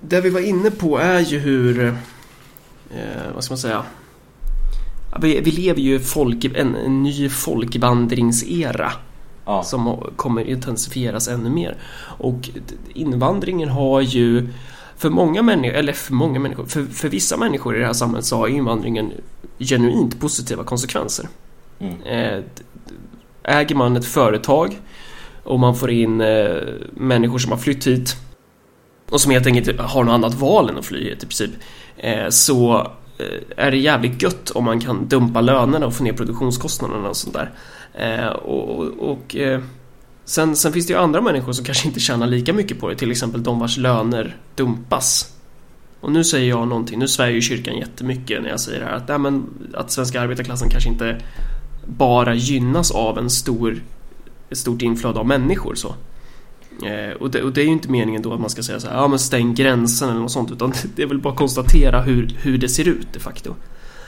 det vi var inne på är ju hur, eh, vad ska man säga, vi, vi lever ju folk, en, en ny folkvandringsera Ja. som kommer intensifieras ännu mer. Och invandringen har ju för många människor, eller för många människor, för, för vissa människor i det här samhället så har invandringen genuint positiva konsekvenser. Mm. Eh, Äger man ett företag och man får in eh, människor som har flytt hit och som helt enkelt har något annat val än att fly i princip eh, så eh, är det jävligt gött om man kan dumpa lönerna och få ner produktionskostnaderna och sånt där. Eh, och och, och sen, sen finns det ju andra människor som kanske inte tjänar lika mycket på det, till exempel de vars löner dumpas. Och nu säger jag någonting, nu svär ju kyrkan jättemycket när jag säger det här att, nej, men, att svenska arbetarklassen kanske inte bara gynnas av en stor, ett stort inflöde av människor så. Eh, och, det, och det är ju inte meningen då att man ska säga så här, ja men stäng gränsen eller något sånt, utan det är väl bara att konstatera hur, hur det ser ut de facto.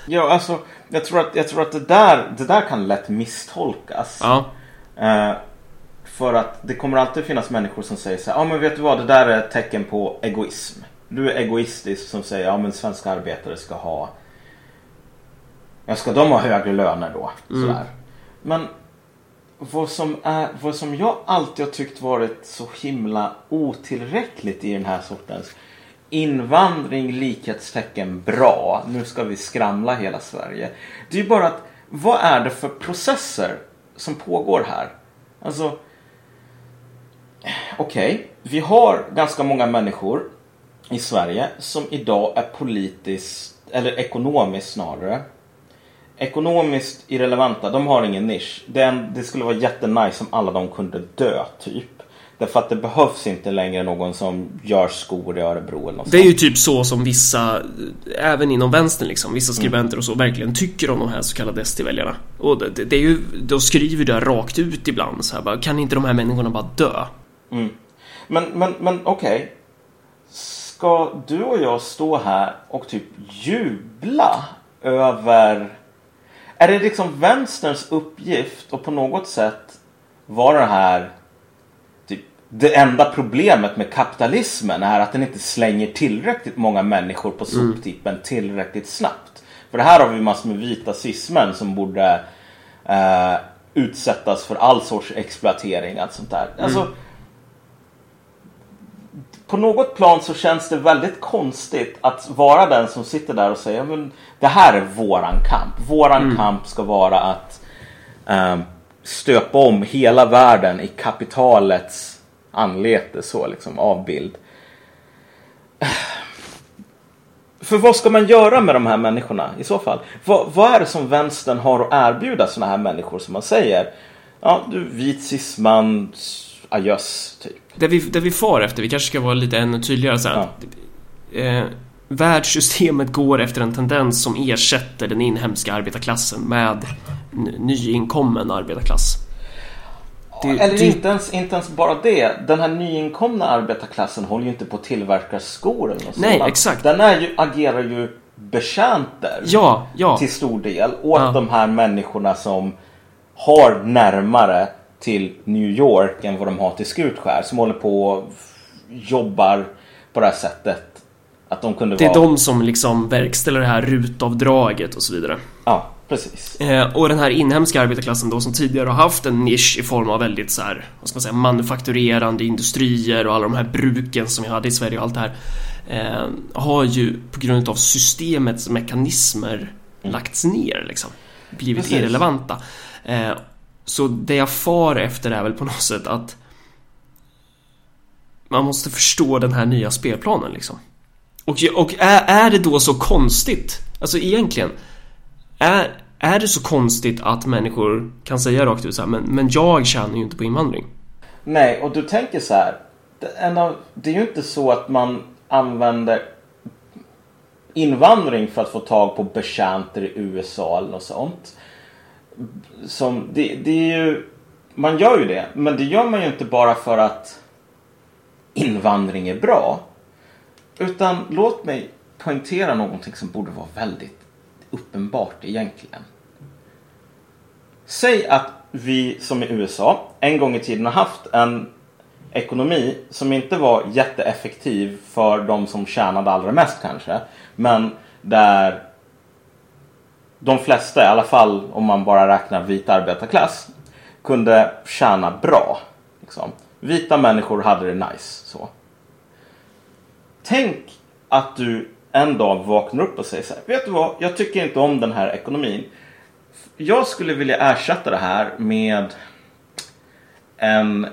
Ja, alltså jag tror att, jag tror att det, där, det där kan lätt misstolkas. Ja, Eh, för att det kommer alltid finnas människor som säger så här, ja men vet du vad, det där är ett tecken på egoism. Du är egoistisk som säger, ja men svenska arbetare ska ha, ja ska de ha högre löner då? Mm. Sådär. Men vad som, är, vad som jag alltid har tyckt varit så himla otillräckligt i den här sortens invandring, likhetstecken, bra. Nu ska vi skramla hela Sverige. Det är ju bara att vad är det för processer som pågår här? Alltså, okej, vi har ganska många människor i Sverige som idag är politiskt, eller ekonomiskt snarare, ekonomiskt irrelevanta. De har ingen nisch. Det, det skulle vara jättenice om alla de kunde dö, typ. Därför att det behövs inte längre någon som gör skor i Örebro eller något det är ju typ så som vissa, även inom vänstern liksom, vissa skribenter och så verkligen tycker om de här så kallade SD-väljarna. Och det, det är ju, de skriver det rakt ut ibland så här bara, kan inte de här människorna bara dö? Mm. Men, men, men okej. Ska du och jag stå här och typ jubla över... Är det liksom vänsterns uppgift att på något sätt vara det här... Typ, det enda problemet med kapitalismen är att den inte slänger tillräckligt många människor på soptippen tillräckligt snabbt. För det här har vi massor med vita cismän som borde eh, utsättas för all sorts exploatering. Allt sånt där. Alltså, på något plan så känns det väldigt konstigt att vara den som sitter där och säger men det här är våran kamp. Våran kamp ska vara att ehm, stöpa om hela världen i kapitalets anlete, så liksom avbild. För vad ska man göra med de här människorna i så fall? Vad, vad är det som vänstern har att erbjuda sådana här människor som man säger? Ja, du vit cisman, adjöss, typ. Det vi, det vi far efter, vi kanske ska vara lite ännu tydligare så här, att, eh, Världssystemet går efter en tendens som ersätter den inhemska arbetarklassen med nyinkommen arbetarklass. Det- Eller det- inte, ens, inte ens bara det. Den här nyinkomna arbetarklassen håller ju inte på att tillverka skor eller något Nej, sådant. exakt. Den är ju, agerar ju betjänter Ja, ja. till stor del åt Ja. de här människorna som har närmare till New York än vad de har till Skutskär. Som håller på och jobbar på det här sättet. Att de kunde Det är vara... de som liksom verkställer det här rutavdraget och så vidare. Ja, precis. Eh, och den här inhemska arbetarklassen då som tidigare har haft en nisch i form av väldigt så här, vad ska man säga, manufakturerande industrier och alla de här bruken som vi hade i Sverige och allt det här. Eh, har ju på grund av systemets mekanismer lagts ner liksom. Blivit Precis. irrelevanta. Eh, så det jag far efter är väl på något sätt att man måste förstå den här nya spelplanen liksom. Och, och är, är det då så konstigt? Alltså egentligen är, är det så konstigt att människor kan säga rakt ut så här, men, men jag tjänar ju inte på invandring. Nej, och du tänker så här. Det, en av, det är ju inte så att man använder invandring för att få tag på betjänter i USA eller något sånt. Som, det, det är ju, man gör ju det, men det gör man ju inte bara för att invandring är bra. Utan låt mig poängtera någonting som borde vara väldigt uppenbart egentligen. Säg att vi som i USA en gång i tiden har haft en ekonomi som inte var jätteeffektiv för de som tjänade allra mest kanske. Men där de flesta, i alla fall om man bara räknar vit arbetarklass, kunde tjäna bra. Liksom. Vita människor hade det nice. Så. Tänk att du en dag vaknar upp och säger så här. Vet du vad? Jag tycker inte om den här ekonomin. Jag skulle vilja ersätta det här med en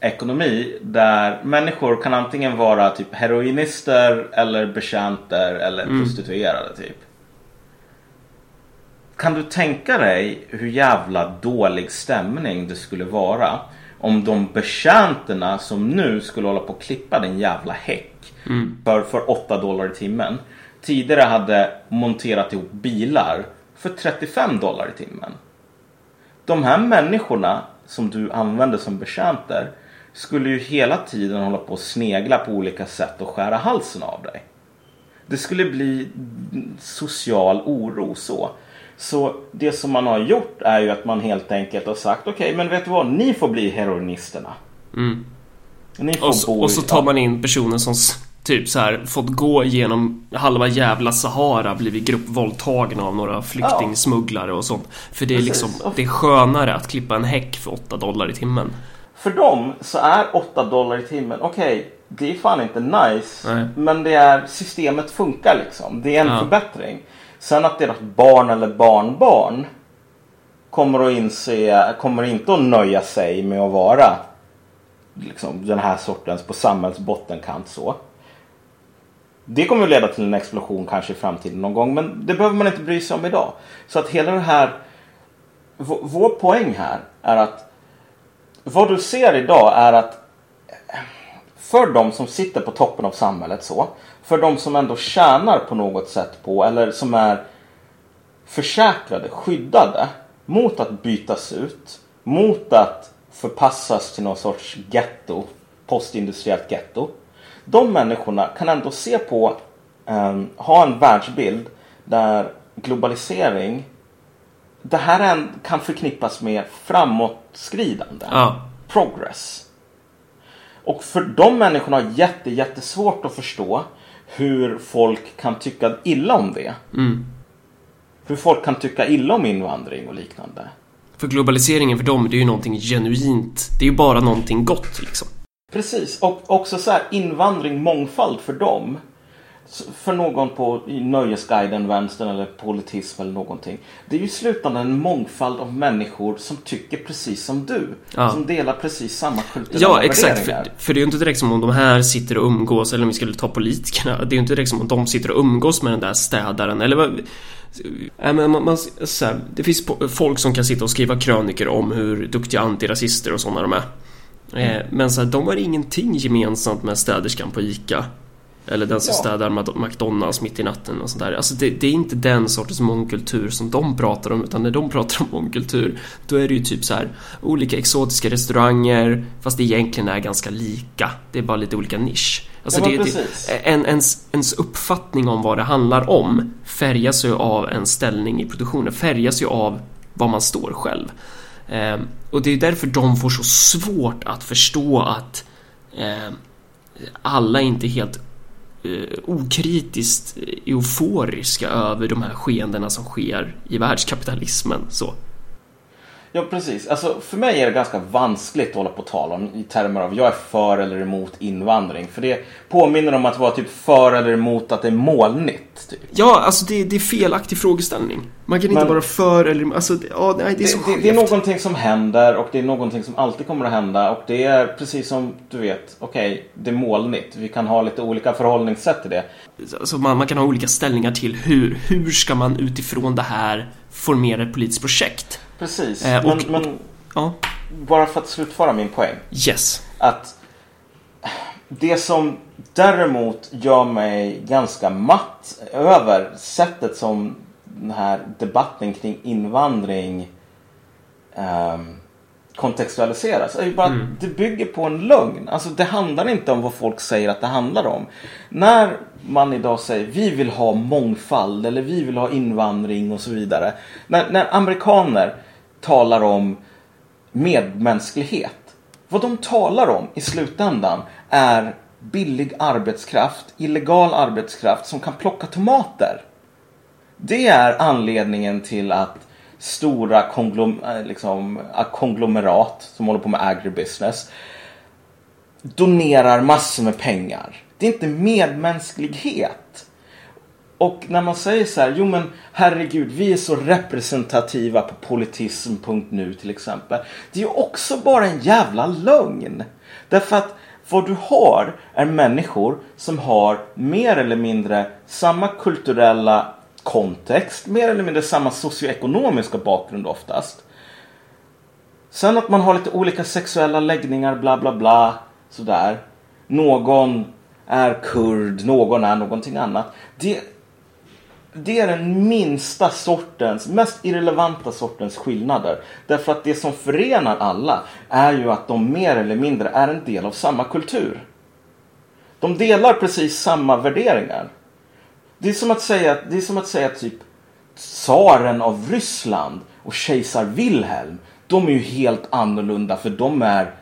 ekonomi där människor kan antingen vara typ heroinister eller betjänter eller mm. prostituerade typ. Kan du tänka dig hur jävla dålig stämning det skulle vara om de betjänterna som nu skulle hålla på att klippa din jävla häck mm. för, för 8 dollar i timmen tidigare hade monterat ihop bilar för 35 dollar i timmen. De här människorna som du använder som betjänter skulle ju hela tiden hålla på att snegla på olika sätt och skära halsen av dig. Det skulle bli social oro så. Så det som man har gjort är ju att man helt enkelt har sagt okej okay, men vet du vad, ni får bli heroinisterna. Mm. Ni får och, så, bo och så tar man in personer som typ så här fått gå genom halva jävla Sahara, blivit gruppvåldtagna av några flyktingsmugglare och sånt. För det är liksom, det är skönare att klippa en häck för 8 dollar i timmen. För dem så är 8 dollar i timmen, okej, okay, det är fan inte nice. Nej. Men det är, systemet funkar liksom. Det är en ja. förbättring. Sen att deras barn eller barnbarn kommer att inse, kommer inte att nöja sig med att vara liksom, den här sortens på samhällsbottenkant så. Det kommer att leda till en explosion kanske i framtiden någon gång men det behöver man inte bry sig om idag. Så att hela det här, vår poäng här är att vad du ser idag är att för de som sitter på toppen av samhället så, för de som ändå tjänar på något sätt på eller som är försäkrade, skyddade mot att bytas ut, mot att förpassas till någon sorts getto, postindustriellt getto. De människorna kan ändå se på, um, ha en världsbild där globalisering det här en, kan förknippas med framåtskridande. Ja. Progress. Och för de människorna har jätte, jättesvårt att förstå hur folk kan tycka illa om det. Mm. Hur folk kan tycka illa om invandring och liknande. För globaliseringen för dem, det är ju någonting genuint. Det är ju bara någonting gott liksom. Precis, och också så här invandring, mångfald för dem för någon på Nöjesguiden, vänstern eller politism eller någonting. Det är ju i slutändan en mångfald av människor som tycker precis som du. Ja. Som delar precis samma kulturella Ja, exakt. För, för, det är ju inte direkt som om de här sitter och umgås, eller om vi skulle ta politikerna. Det är ju inte direkt som om de sitter och umgås med den där städaren, eller vad... Äh, men man, man, så här, det finns folk som kan sitta och skriva kröniker om hur duktiga antirasister och sådana de är. Mm. Men så här, de har ingenting gemensamt med städerskan på ICA. Eller den som ja. städar McDonalds mitt i natten och sånt där. Alltså det, det, är inte den sortens mångkultur som de pratar om utan när de pratar om mångkultur då är det ju typ så här olika exotiska restauranger fast det egentligen är ganska lika. Det är bara lite olika nisch. Alltså ja, det, det, en, ens, ens uppfattning om vad det handlar om färgas ju av en ställning i produktionen, färgas ju av vad man står själv. Eh, och det är därför de får så svårt att förstå att eh, alla inte helt eh, okritiskt eh, euforiska över de här skeendena som sker i världskapitalismen. Så. Ja precis. Alltså, för mig är det ganska vanskligt att hålla på och tala om i termer av jag är för eller emot invandring. För det påminner om att vara typ för eller emot att det är molnigt. Typ. Ja, alltså det, det är felaktig frågeställning. Man kan Men, inte vara för eller emot. Alltså, ja, nej, det är så det, det, är någonting som händer och det är någonting som alltid kommer att hända. Och det är precis som du vet, okej, okay, det är molnigt. Vi kan ha lite olika förhållningssätt till det. Alltså man, man kan ha olika ställningar till hur, hur ska man utifrån det här formera ett politiskt projekt. Precis. Eh, och, men, men ja. bara för att slutföra min poäng. Yes. Att det som däremot gör mig ganska matt över sättet som den här debatten kring invandring um, kontextualiseras ju bara mm. det bygger på en lögn. Alltså det handlar inte om vad folk säger att det handlar om. När man idag säger vi vill ha mångfald eller vi vill ha invandring och så vidare. När, när amerikaner talar om medmänsklighet Vad de talar om i slutändan är billig arbetskraft, illegal arbetskraft som kan plocka tomater. Det är anledningen till att stora konglom eh, liksom, eh, konglomerat som håller på med agribusiness donerar massor med pengar. Det är inte medmänsklighet. Och när man säger så här, jo men herregud, vi är så representativa på politism.nu till exempel. Det är ju också bara en jävla lögn. Därför att vad du har är människor som har mer eller mindre samma kulturella kontext, mer eller mindre samma socioekonomiska bakgrund oftast. Sen att man har lite olika sexuella läggningar, bla bla bla, sådär. Någon är kurd, någon är någonting annat. Det, det är den minsta sortens, mest irrelevanta sortens skillnader. Därför att det som förenar alla är ju att de mer eller mindre är en del av samma kultur. De delar precis samma värderingar. Det är som att säga, det är som att säga typ tsaren av Ryssland och kejsar Wilhelm. De är ju helt annorlunda för de är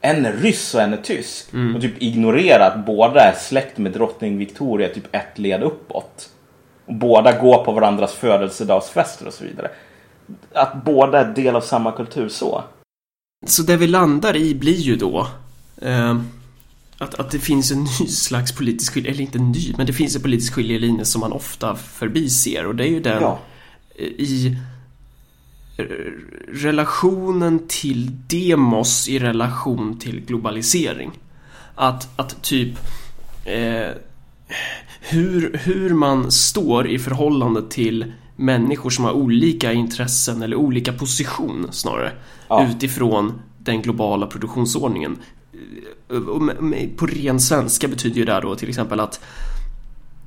en är ryss och en är tysk. Mm. Och typ ignorera att båda är släkt med drottning Victoria typ ett led uppåt. Och båda går på varandras födelsedagsfester och så vidare. Att båda är del av samma kultur så. Så det vi landar i blir ju då eh, att, att det finns en ny slags politisk skiljelinje, eller inte ny, men det finns en politisk skiljelinje som man ofta förbiser och det är ju den ja. i relationen till demos i relation till globalisering. Att, att typ eh, hur, hur man står i förhållande till människor som har olika intressen eller olika position snarare ja. utifrån den globala produktionsordningen. På ren svenska betyder ju det då till exempel att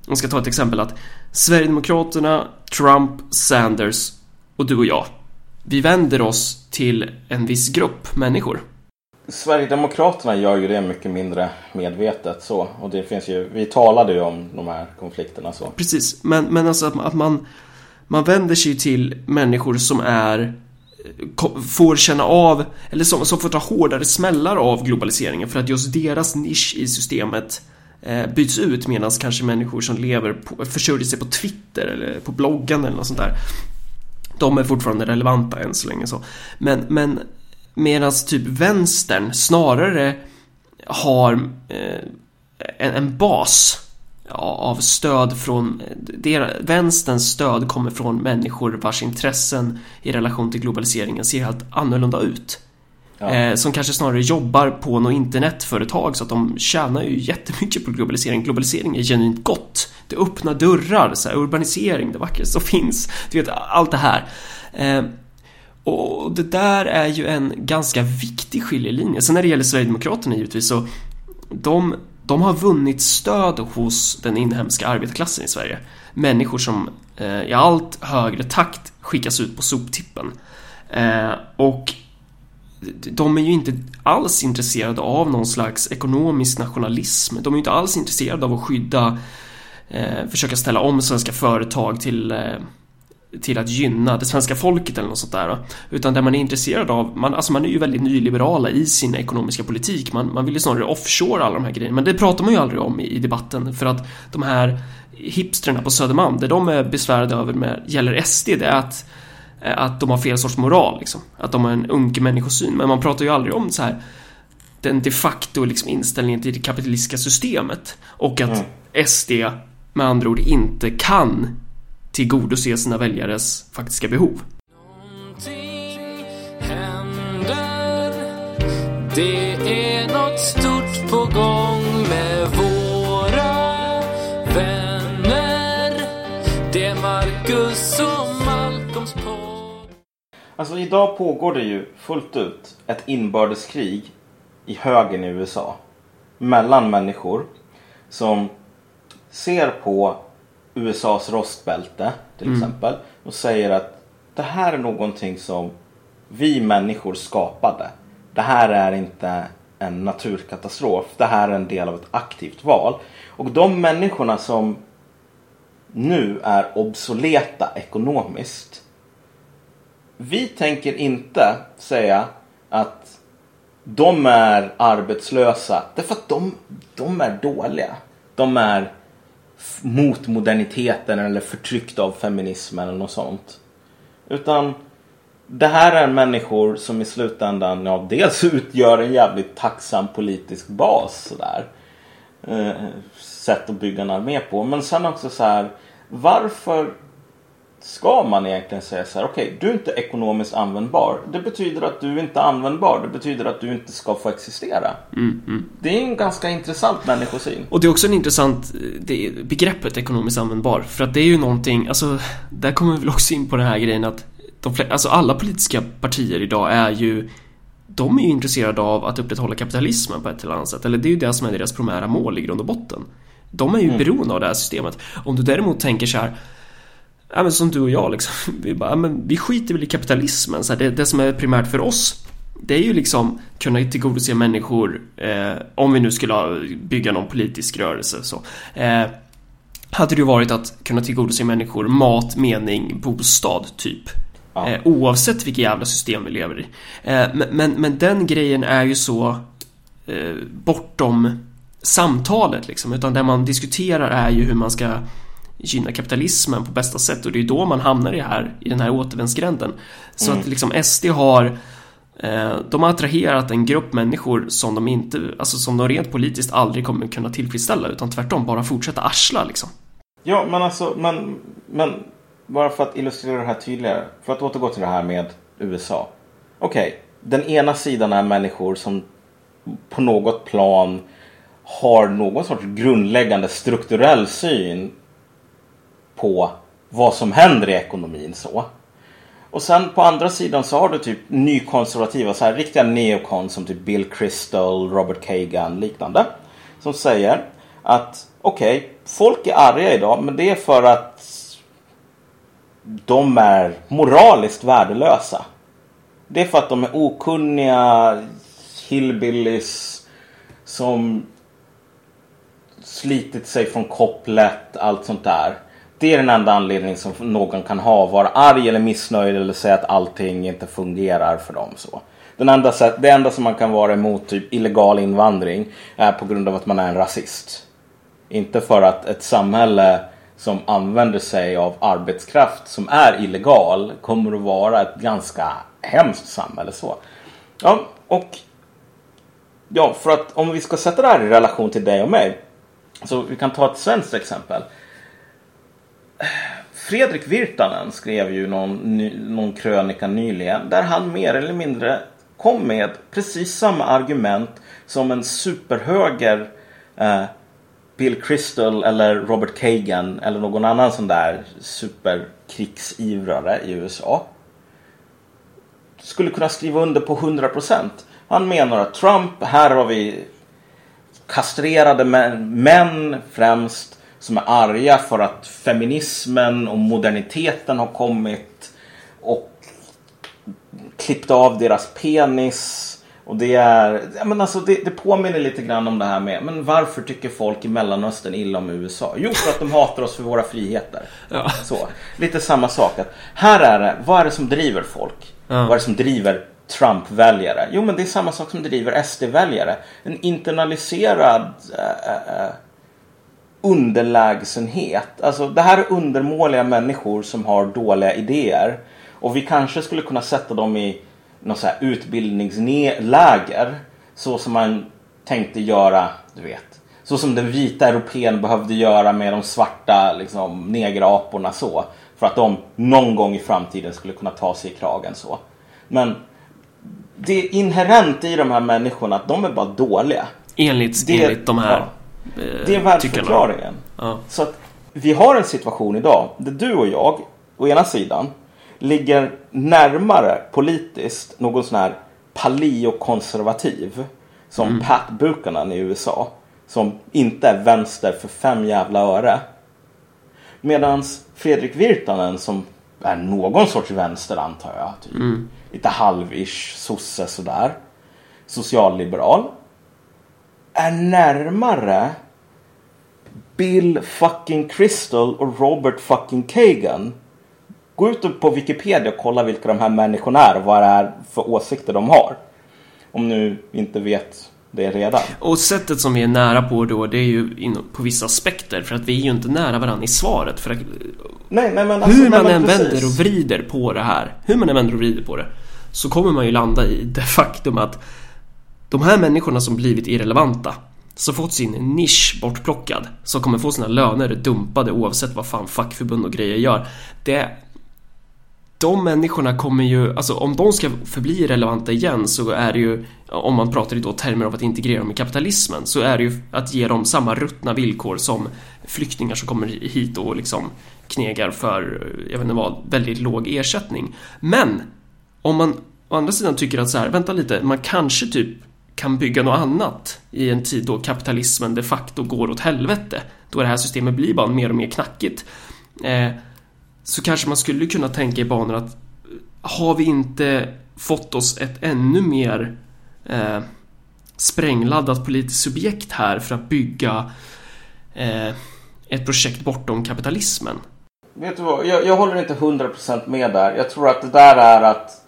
jag ska ta ett exempel att Sverigedemokraterna, Trump, Sanders och du och jag vi vänder oss till en viss grupp människor. Sverigedemokraterna gör ju det mycket mindre medvetet så. Och det finns ju, vi talade ju om de här konflikterna så. Precis, men, men alltså att, att man, man vänder sig till människor som är får känna av, eller som, som får ta hårdare smällar av globaliseringen för att just deras nisch i systemet eh, byts ut medan kanske människor som lever på, försörjer sig på Twitter eller på bloggen eller något sånt där de är fortfarande relevanta än så länge så. Men, men medan typ vänstern snarare har eh, en, en, bas av stöd från der, vänsterns stöd kommer från människor vars intressen i relation till globaliseringen ser helt annorlunda ut. Ja. Eh, som kanske snarare jobbar på något internetföretag så att de tjänar ju jättemycket på globalisering. Globalisering är genuint gott. Det öppnar dörrar, så här, urbanisering, det vackraste som finns. Du vet, allt det här. Eh, och det där är ju en ganska viktig skiljelinje. Sen när det gäller Sverigedemokraterna givetvis så de, de har vunnit stöd hos den inhemska arbetarklassen i Sverige. Människor som eh, i allt högre takt skickas ut på soptippen. Eh, och de är ju inte alls intresserade av någon slags ekonomisk nationalism. De är ju inte alls intresserade av att skydda, eh, försöka ställa om svenska företag till eh, till att gynna det svenska folket eller något sånt där. Utan det man är intresserad av, man, alltså man är ju väldigt nyliberala i sin ekonomiska politik. Man, man vill ju snarare offshore alla de här grejerna. Men det pratar man ju aldrig om i, i debatten för att de här hipsterna på Södermalm, det de är besvärade över med gäller SD, det är att Eh, att de har fel sorts moral liksom. Att de har en unke människosyn. Men man pratar ju aldrig om så här den de facto liksom inställningen till det kapitalistiska systemet. Och att mm. SD med andra ord inte kan tillgodose sina väljares faktiska behov. Någonting händer. Det är något stort på gång med våra vänner. Det är Marcus och Alltså idag pågår det ju fullt ut ett inbördeskrig i högern i USA. Mellan människor som ser på USAs rostbälte till mm. exempel och säger att det här är någonting som vi människor skapade. Det här är inte en naturkatastrof. Det här är en del av ett aktivt val. Och de människorna som nu är obsoleta ekonomiskt vi tänker inte säga att de är arbetslösa därför att de, de är dåliga. De är mot moderniteten eller förtryckt av feminismen eller något sånt. Utan det här är människor som i slutändan ja, dels utgör en jävligt tacksam politisk bas. Sådär. Eh, sätt att bygga en armé på. Men sen också så här. Varför ska man egentligen säga så här. Okej, okay, du är inte ekonomiskt användbar. Det betyder att du inte är användbar. Det betyder att du inte ska få existera. Mm, mm. Det är en ganska intressant människosyn. Och det är också en intressant det, begreppet ekonomiskt användbar. För att det är ju någonting, alltså där kommer vi väl också in på den här grejen att de, alltså alla politiska partier idag är ju de är ju intresserade av att upprätthålla kapitalismen på ett eller annat sätt. Eller det är ju det som är deras primära mål i grund och botten. De är ju mm. beroende av det här systemet. Om du däremot tänker så här Ja men som du och jag liksom. Vi bara, men vi skiter väl i kapitalismen. Så här, det, det som är primärt för oss det är ju liksom kunna tillgodose människor eh, om vi nu skulle bygga någon politisk rörelse så. Eh, hade det ju varit att kunna tillgodose människor mat, mening, bostad typ. Ja. Eh, oavsett vilket jävla system vi lever i. Eh, men, men, men, den grejen är ju så eh, bortom samtalet liksom. Utan det man diskuterar är ju hur man ska gynna kapitalismen på bästa sätt och det är då man hamnar i, här, i den här återvändsgränden. Så mm. att liksom SD har eh, de har attraherat en grupp människor som de inte, alltså som de rent politiskt aldrig kommer kunna tillfredsställa utan tvärtom bara fortsätta arsla liksom. Ja, men alltså, men, men bara för att illustrera det här tydligare. För att återgå till det här med USA. Okej, okay, den ena sidan är människor som på något plan har någon sorts grundläggande strukturell syn på vad som händer i ekonomin så. Och sen på andra sidan så har du typ nykonservativa, så här riktiga neokon som typ Bill Crystal, Robert Kagan liknande. Som säger att okej, okay, folk är arga idag men det är för att de är moraliskt värdelösa. Det är för att de är okunniga hillbillies som slitit sig från kopplet, allt sånt där. Det är den enda anledningen som någon kan ha, vara arg eller missnöjd eller säga att allting inte fungerar för dem. så. Den enda, det enda som man kan vara emot typ illegal invandring är på grund av att man är en rasist. Inte för att ett samhälle som använder sig av arbetskraft som är illegal kommer att vara ett ganska hemskt samhälle. så. Ja, och ja, för att om vi ska sätta det här i relation till dig och mig. Så vi kan ta ett svenskt exempel. Fredrik Virtanen skrev ju någon, någon krönika nyligen där han mer eller mindre kom med precis samma argument som en superhöger eh, Bill Crystal eller Robert Kagan eller någon annan sån där superkrigsivrare i USA skulle kunna skriva under på 100%. Han menar att Trump, här har vi kastrerade män främst som är arga för att feminismen och moderniteten har kommit och klippt av deras penis och det är, men alltså det, det, påminner lite grann om det här med, men varför tycker folk i Mellanöstern illa om USA? Jo, för att de hatar oss för våra friheter. Ja. Så, lite samma sak. Att här är det, vad är det som driver folk? Ja. Vad är det som driver Trump-väljare? Jo, men det är samma sak som driver SD-väljare. En internaliserad äh, äh, underlägsenhet. Alltså, det här är undermåliga människor som har dåliga idéer. Och vi kanske skulle kunna sätta dem i något så här utbildningsläger. Så som man tänkte göra, du vet. Så som den vita europeen behövde göra med de svarta liksom, negeraporna så. För att de någon gång i framtiden skulle kunna ta sig i kragen så. Men det är inherent i de här människorna att de är bara dåliga. Enligt, det, enligt de här ja, Det är världsförklaringen. Ja. Så att vi har en situation idag där du och jag, å ena sidan, ligger närmare politiskt någon sån här paleokonservativ som mm. Pat Buchanan i USA som inte är vänster för fem jävla öre. Medan Fredrik Virtanen som är någon sorts vänster antar jag. Typ. Mm. Lite halvish sosse sådär. Socialliberal. Är närmare Bill fucking Crystal och Robert fucking Kagan Gå ut på Wikipedia och kolla vilka de här människorna är och vad det är för åsikter de har. Om nu inte vet det redan. Och sättet som vi är nära på då, det är ju på vissa aspekter. För att vi är ju inte nära varandra i svaret. För att, nej, nej, men alltså, hur man nej, än precis. vänder och vrider på det här, hur man än vänder och vrider på det, så kommer man ju landa i det faktum att de här människorna som blivit irrelevanta, som fått sin nisch bortplockad, som kommer få sina löner dumpade oavsett vad fan fackförbund och grejer gör. Det, de människorna kommer ju, alltså om de ska förbli relevanta igen så är det ju, om man pratar i då termer av att integrera dem i kapitalismen, så är det ju att ge dem samma ruttna villkor som flyktingar som kommer hit och liksom knegar för, jag vet inte vad, väldigt låg ersättning. Men om man å andra sidan tycker att så här, vänta lite, man kanske typ kan bygga något annat i en tid då kapitalismen de facto går åt helvete, då det här systemet blir bara mer och mer knackigt. Eh, så kanske man skulle kunna tänka i banor att eh, har vi inte fått oss ett ännu mer eh, sprängladdat politiskt subjekt här för att bygga eh, ett projekt bortom kapitalismen? Vet du vad, jag, jag håller inte 100% med där. Jag tror att det där är att,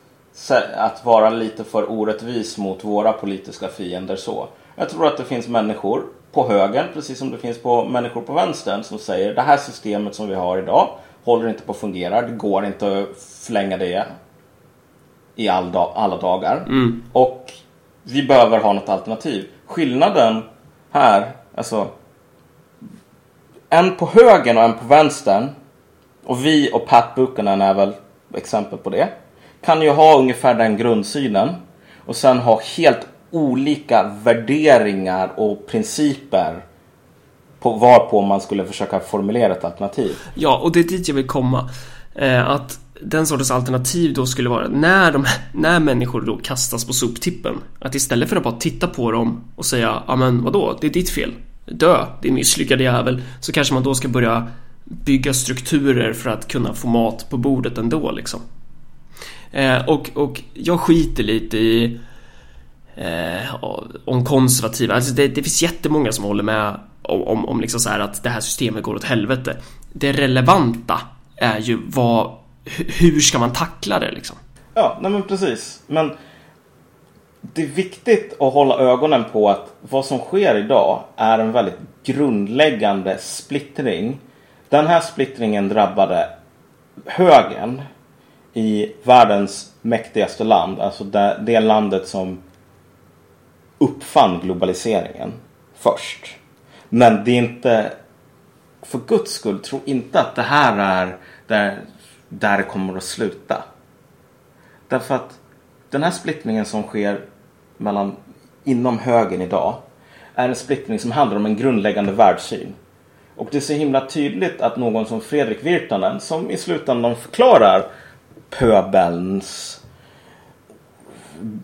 att vara lite för orättvis mot våra politiska fiender så. Jag tror att det finns människor på höger, precis som det finns på människor på vänstern, som säger det här systemet som vi har idag håller inte på att fungera. Det går inte att förlänga det i all dag, alla dagar. Mm. Och vi behöver ha något alternativ. Skillnaden här, alltså en på höger och en på vänstern och vi och Pat Buchanan är väl exempel på det. Kan ju ha ungefär den grundsynen och sen ha helt olika värderingar och principer på varpå man skulle försöka formulera ett alternativ. Ja, och det är dit jag vill komma. Eh, att den sortens alternativ då skulle vara när, de, när människor då kastas på soptippen. Att istället för att bara titta på dem och säga ja men vadå, det är ditt fel. Dö, din misslyckade jävel. Så kanske man då ska börja bygga strukturer för att kunna få mat på bordet ändå liksom. Eh, och, och jag skiter lite i eh, om konservativa, alltså det, det finns jättemånga som håller med om, om, om liksom så här att det här systemet går åt helvete. Det relevanta är ju vad, hur ska man tackla det liksom? Ja, nej men precis. Men det är viktigt att hålla ögonen på att vad som sker idag är en väldigt grundläggande splittring. Den här splittringen drabbade högern i världens mäktigaste land, alltså det, det landet som uppfann globaliseringen först. Men det är inte, för guds skull, tro inte att det här är där, där det kommer att sluta. Därför att den här splittringen som sker mellan, inom högern idag är en splittring som handlar om en grundläggande världssyn. Och det är så himla tydligt att någon som Fredrik Virtanen som i slutändan förklarar pöbelns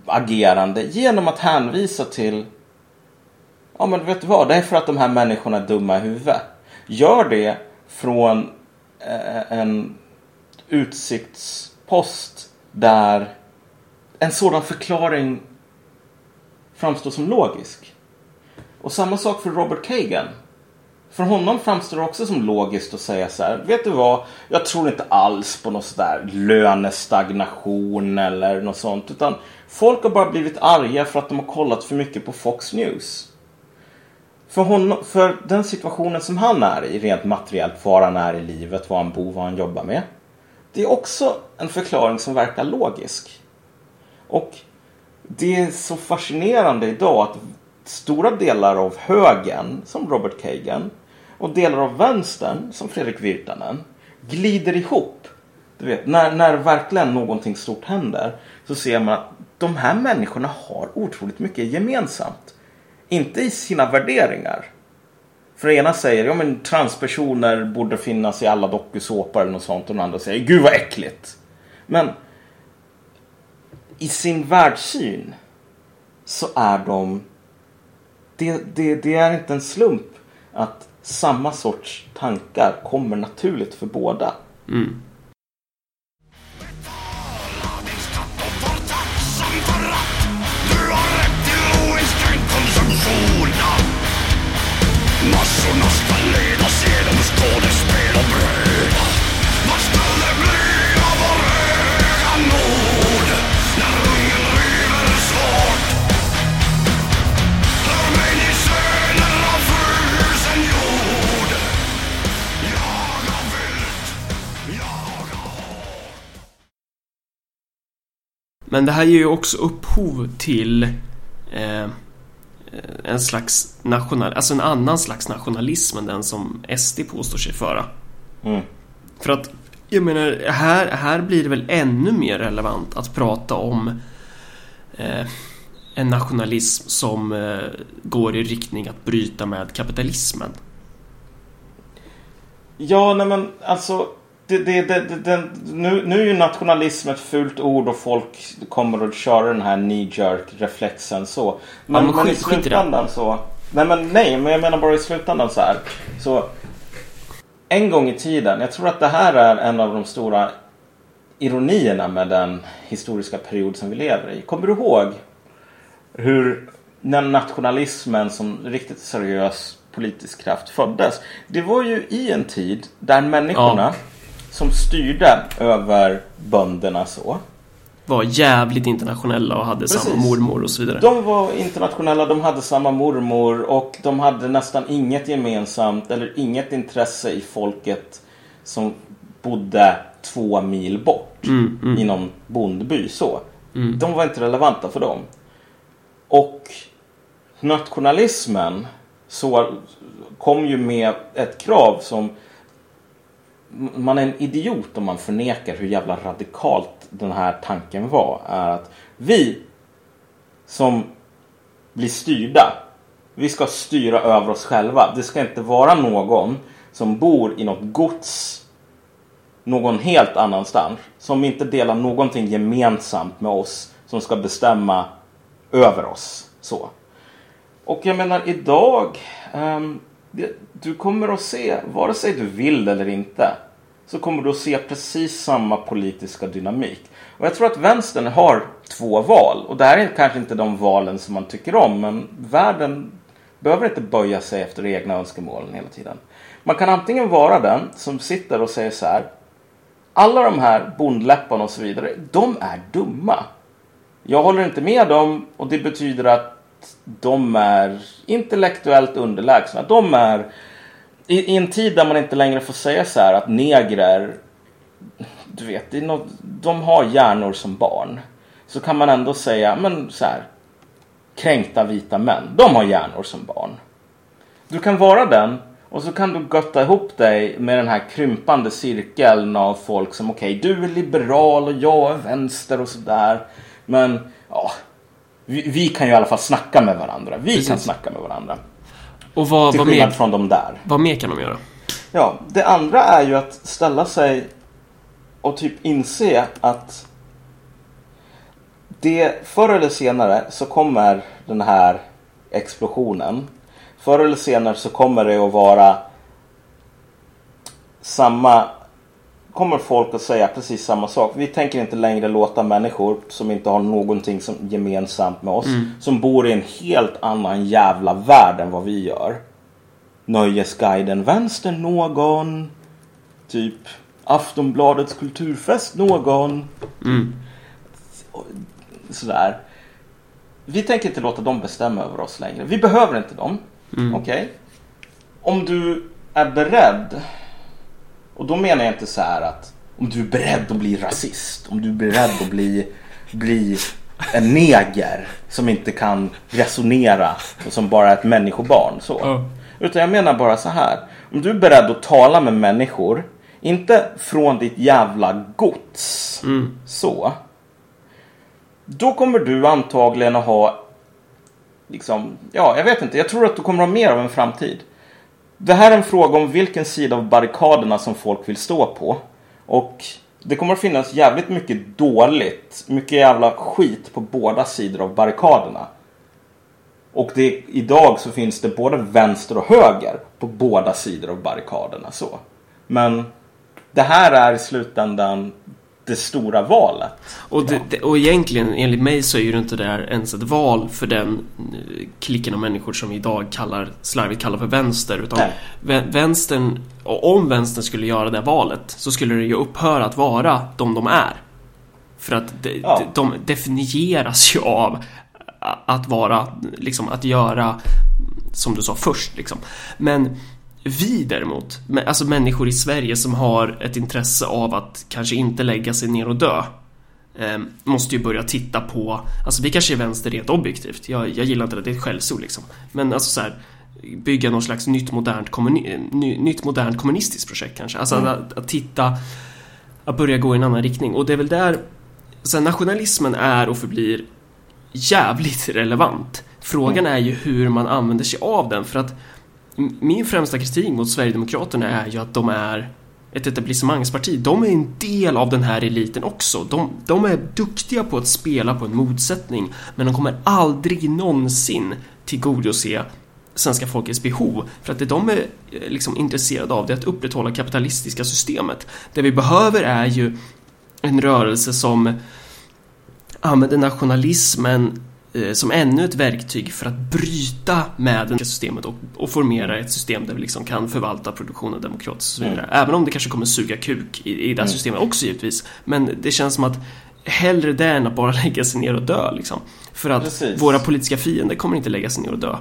agerande genom att hänvisa till Ja men vet du vad, det är för att de här människorna är dumma i huvudet. Gör det från eh, en utsiktspost där en sådan förklaring framstår som logisk. Och samma sak för Robert Kagan. För honom framstår det också som logiskt att säga så här. Vet du vad? Jag tror inte alls på någon sådär lönestagnation eller något sånt. Utan folk har bara blivit arga för att de har kollat för mycket på Fox News. För, honom, för den situationen som han är i, rent materiellt, var han är i livet, var han bor, vad han jobbar med. Det är också en förklaring som verkar logisk. Och det är så fascinerande idag att stora delar av högern, som Robert Kagan, och delar av vänstern, som Fredrik Virtanen, glider ihop. Du vet, när, när verkligen någonting stort händer så ser man att de här människorna har otroligt mycket gemensamt. Inte i sina värderingar. För ena säger, ja men transpersoner borde finnas i alla dokusåpor eller något sånt. Och den andra säger, gud vad äckligt. Men i sin världssyn så är de... Det, det, det är inte en slump att samma sorts tankar kommer naturligt för båda. Mm. Massorna ska ledas genom skådespel Men det här ger ju också upphov till eh, en slags national, alltså en annan slags nationalism än den som SD påstår sig föra. Mm. För att, jag menar, här, här blir det väl ännu mer relevant att prata om eh, en nationalism som eh, går i riktning att bryta med kapitalismen. Ja, nej men alltså. Det, det, det, det, nu, nu är ju nationalism ett fult ord och folk kommer att köra den här knee jerk reflexen så. Men, men men i skit- i slutändan så. Nej men nej, men jag menar bara i slutändan så här. Så en gång i tiden, jag tror att det här är en av de stora ironierna med den historiska period som vi lever i. Kommer du ihåg hur den nationalismen som riktigt seriös politisk kraft föddes? Det var ju i en tid där människorna Ja. Som styrde över bönderna så. Var jävligt internationella och hade samma Precis. mormor och så vidare. De var internationella, de hade samma mormor och de hade nästan inget gemensamt eller inget intresse i folket som bodde två mil bort Mm, mm. i någon bondby. Så. Mm. De var inte relevanta för dem. Och nationalismen så kom ju med ett krav som man är en idiot om man förnekar hur jävla radikalt den här tanken var. Är att vi som blir styrda, vi ska styra över oss själva. Det ska inte vara någon som bor i något gods någon helt annanstans. Som inte delar någonting gemensamt med oss som ska bestämma över oss. Så. Och jag menar idag, um, du kommer att se, vare sig du vill eller inte, så kommer du att se precis samma politiska dynamik. Och jag tror att vänstern har två val. Och det här är kanske inte de valen som man tycker om, men världen behöver inte böja sig efter egna önskemål hela tiden. Man kan antingen vara den som sitter och säger så här. Alla de här bondläpparna och så vidare, de är dumma. Jag håller inte med dem och det betyder att de är intellektuellt underlägsna. De är i, i en tid där man inte längre får säga så här att negrer, du vet, det är något, de har hjärnor som barn. Så kan man ändå säga, men så här, kränkta vita män, de har hjärnor som barn. Du kan vara den och så kan du götta ihop dig med den här krympande cirkeln av folk som okej, du är liberal och jag är vänster och sådär. Men ja, vi, vi kan ju i alla fall snacka med varandra. Vi kan Precis. snacka med varandra. Och vad, Till vad, skillnad mer, från de där. vad mer kan de göra? Ja, det andra är ju att ställa sig och typ inse att det förr eller senare så kommer den här explosionen. Förr eller senare så kommer det att vara samma kommer folk att säga precis samma sak. Vi tänker inte längre låta människor som inte har någonting som gemensamt med oss. Som bor i en helt annan jävla värld än vad vi gör. Nöjesguiden Vänstern någon. Typ Aftonbladets kulturfest någon. Mm. Sådär. Vi tänker inte låta dem bestämma över oss längre. Vi behöver inte dem. Mm. Okej? Om du är beredd. Och då menar jag inte så här att om du är beredd att bli rasist. Om du är beredd att bli, bli en neger som inte kan resonera och som bara är ett människobarn. Så. Ja. Utan jag menar bara så här. Om du är beredd att tala med människor. Inte från ditt jävla gods. Mm. Så. Då kommer du antagligen att ha liksom, ja, jag vet inte. Jag tror att du kommer att ha mer av en framtid. Det här är en fråga om vilken sida av barrikaderna som folk vill stå på. Och det kommer att finnas jävligt mycket dåligt, mycket jävla skit på båda sidor av barrikaderna. Och det, idag så finns det både vänster och höger på båda sidor av barrikaderna. Så. Men det här är i slutändan det stora valet. Och, det, det, och egentligen, enligt mig, så är ju inte det här ens ett val för den eh, klicken av människor som vi idag kallar, slarvigt kallar för vänster. Utan Nej. vänstern, och om vänstern skulle göra det valet så skulle det ju upphöra att vara de de är. För att de, Ja. de definieras ju av att vara, liksom att göra, som du sa först liksom. Men vi däremot, alltså människor i Sverige som har ett intresse av att kanske inte lägga sig ner och dö. eh, måste ju börja titta på, alltså vi kanske är vänster rent objektivt, jag, jag gillar inte det, det är ett skällsord liksom. Men alltså så här, bygga någon slags nytt modernt, kommuni- ny, nytt modernt kommunistiskt projekt kanske. Alltså att, att titta, att börja gå i en annan riktning. Och det är väl där, så här, nationalismen är och förblir jävligt relevant. Frågan är ju hur man använder sig av den för att min främsta kritik mot Sverigedemokraterna är ju att de är ett etablissemangsparti. De är en del av den här eliten också. De, de är duktiga på att spela på en motsättning men de kommer aldrig någonsin tillgodose svenska folkets behov. För att det de är eh, liksom intresserade av det är att upprätthålla kapitalistiska systemet. Det vi behöver är ju en rörelse som använder nationalismen som ännu ett verktyg för att bryta med det systemet och, och formera ett system där vi liksom kan förvalta produktionen demokratiskt och så vidare. Även om det kanske kommer suga kuk i, i det här systemet också givetvis. Men det känns som att hellre det än att bara lägga sig ner och dö liksom. För att Precis. våra politiska fiender kommer inte lägga sig ner och dö.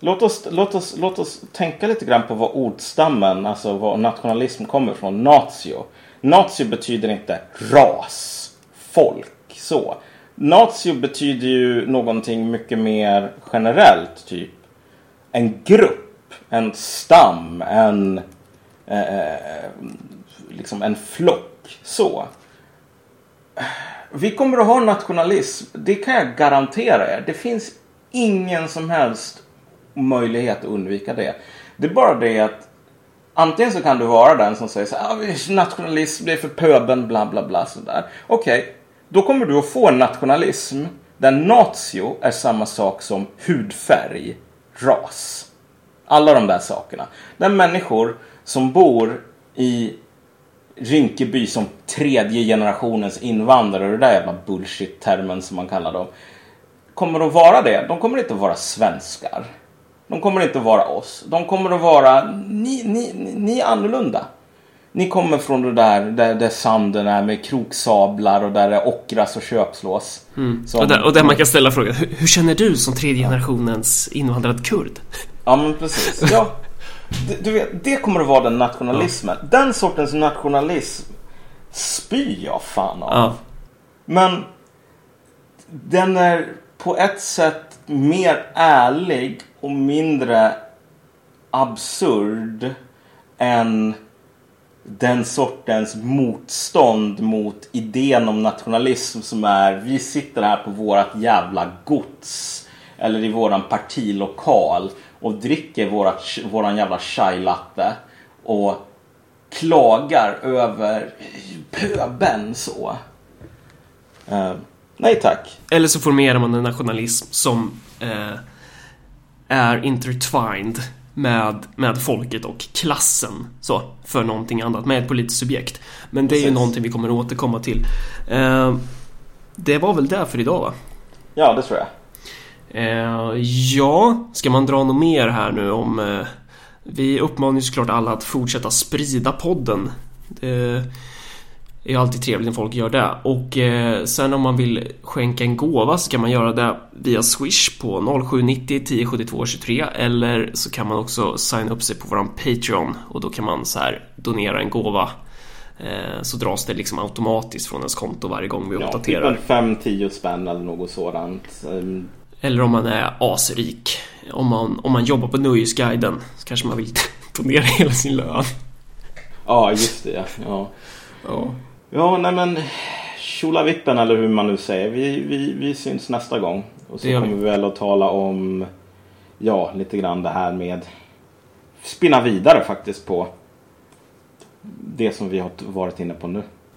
Låt oss, låt, oss, låt oss tänka lite grann på vad ordstammen, alltså vad nationalism kommer från. Natio. Natio betyder inte ras, folk, så. Nazio betyder ju någonting mycket mer generellt, typ en grupp, en stam, en eh, eh, liksom en flock, så. Vi kommer att ha nationalism, det kan jag garantera er. Det finns ingen som helst möjlighet att undvika det. Det är bara det att antingen så kan du vara den som säger så här, ah, nationalism, det är för pöben, bla bla bla sådär. Okej, då kommer du att få en nationalism där natio är samma sak som hudfärg, ras. Alla de där sakerna. Där människor som bor i Rinkeby som tredje generationens invandrare, det där jävla bullshit-termen som man kallar dem, kommer att vara det. De kommer inte att vara svenskar. De kommer inte att vara oss. De kommer att vara, ni, ni, ni är annorlunda. Ni kommer från det där, där, där sanden är med kroksablar och där det ockras och köpslås. Som- Och där, och där man kan ställa frågan, hur, hur känner du som tredje generationens invandrad kurd? Ja men precis. Ja. Du, vet, det kommer att vara den nationalismen. Den sortens nationalism spyr jag fan av. Ja. Men den är på ett sätt mer ärlig och mindre absurd än den sortens motstånd mot idén om nationalism som är vi sitter här på vårat jävla gods eller i våran partilokal och dricker vårat, våran jävla chai latte och klagar över pöben så. Uh, nej tack. Eller så formerar man en nationalism som uh, är intertwined med, med folket och klassen så, för någonting annat, med ett politiskt subjekt. Men det är ju någonting vi kommer att återkomma till. Eh, det var väl det för idag va? Ja, det tror jag. Eh, ja, ska man dra något mer här nu om... Eh, vi uppmanar ju såklart alla att fortsätta sprida podden. Det är alltid trevligt när folk gör det. Och eh, sen om man vill skänka en gåva så kan man göra det via Swish på 0790 1072 23 eller så kan man också signa upp sig på våran Patreon och då kan man så här donera en gåva. Eh, så dras det liksom automatiskt från ens konto varje gång vi Ja, typ uppdaterar. en 5-10 spänn eller något sådant. Ehm, Eller om man är asrik. Om man, om man jobbar på Nöjesguiden så kanske man vill donera hela sin lön. Ja, just det. ja. Ja, Ja. nej men vippen eller hur man nu säger. Vi, vi, vi syns nästa gång. Och så kommer vi väl att tala om, ja, lite grann det här med spinna vidare faktiskt på det som vi har varit inne på nu.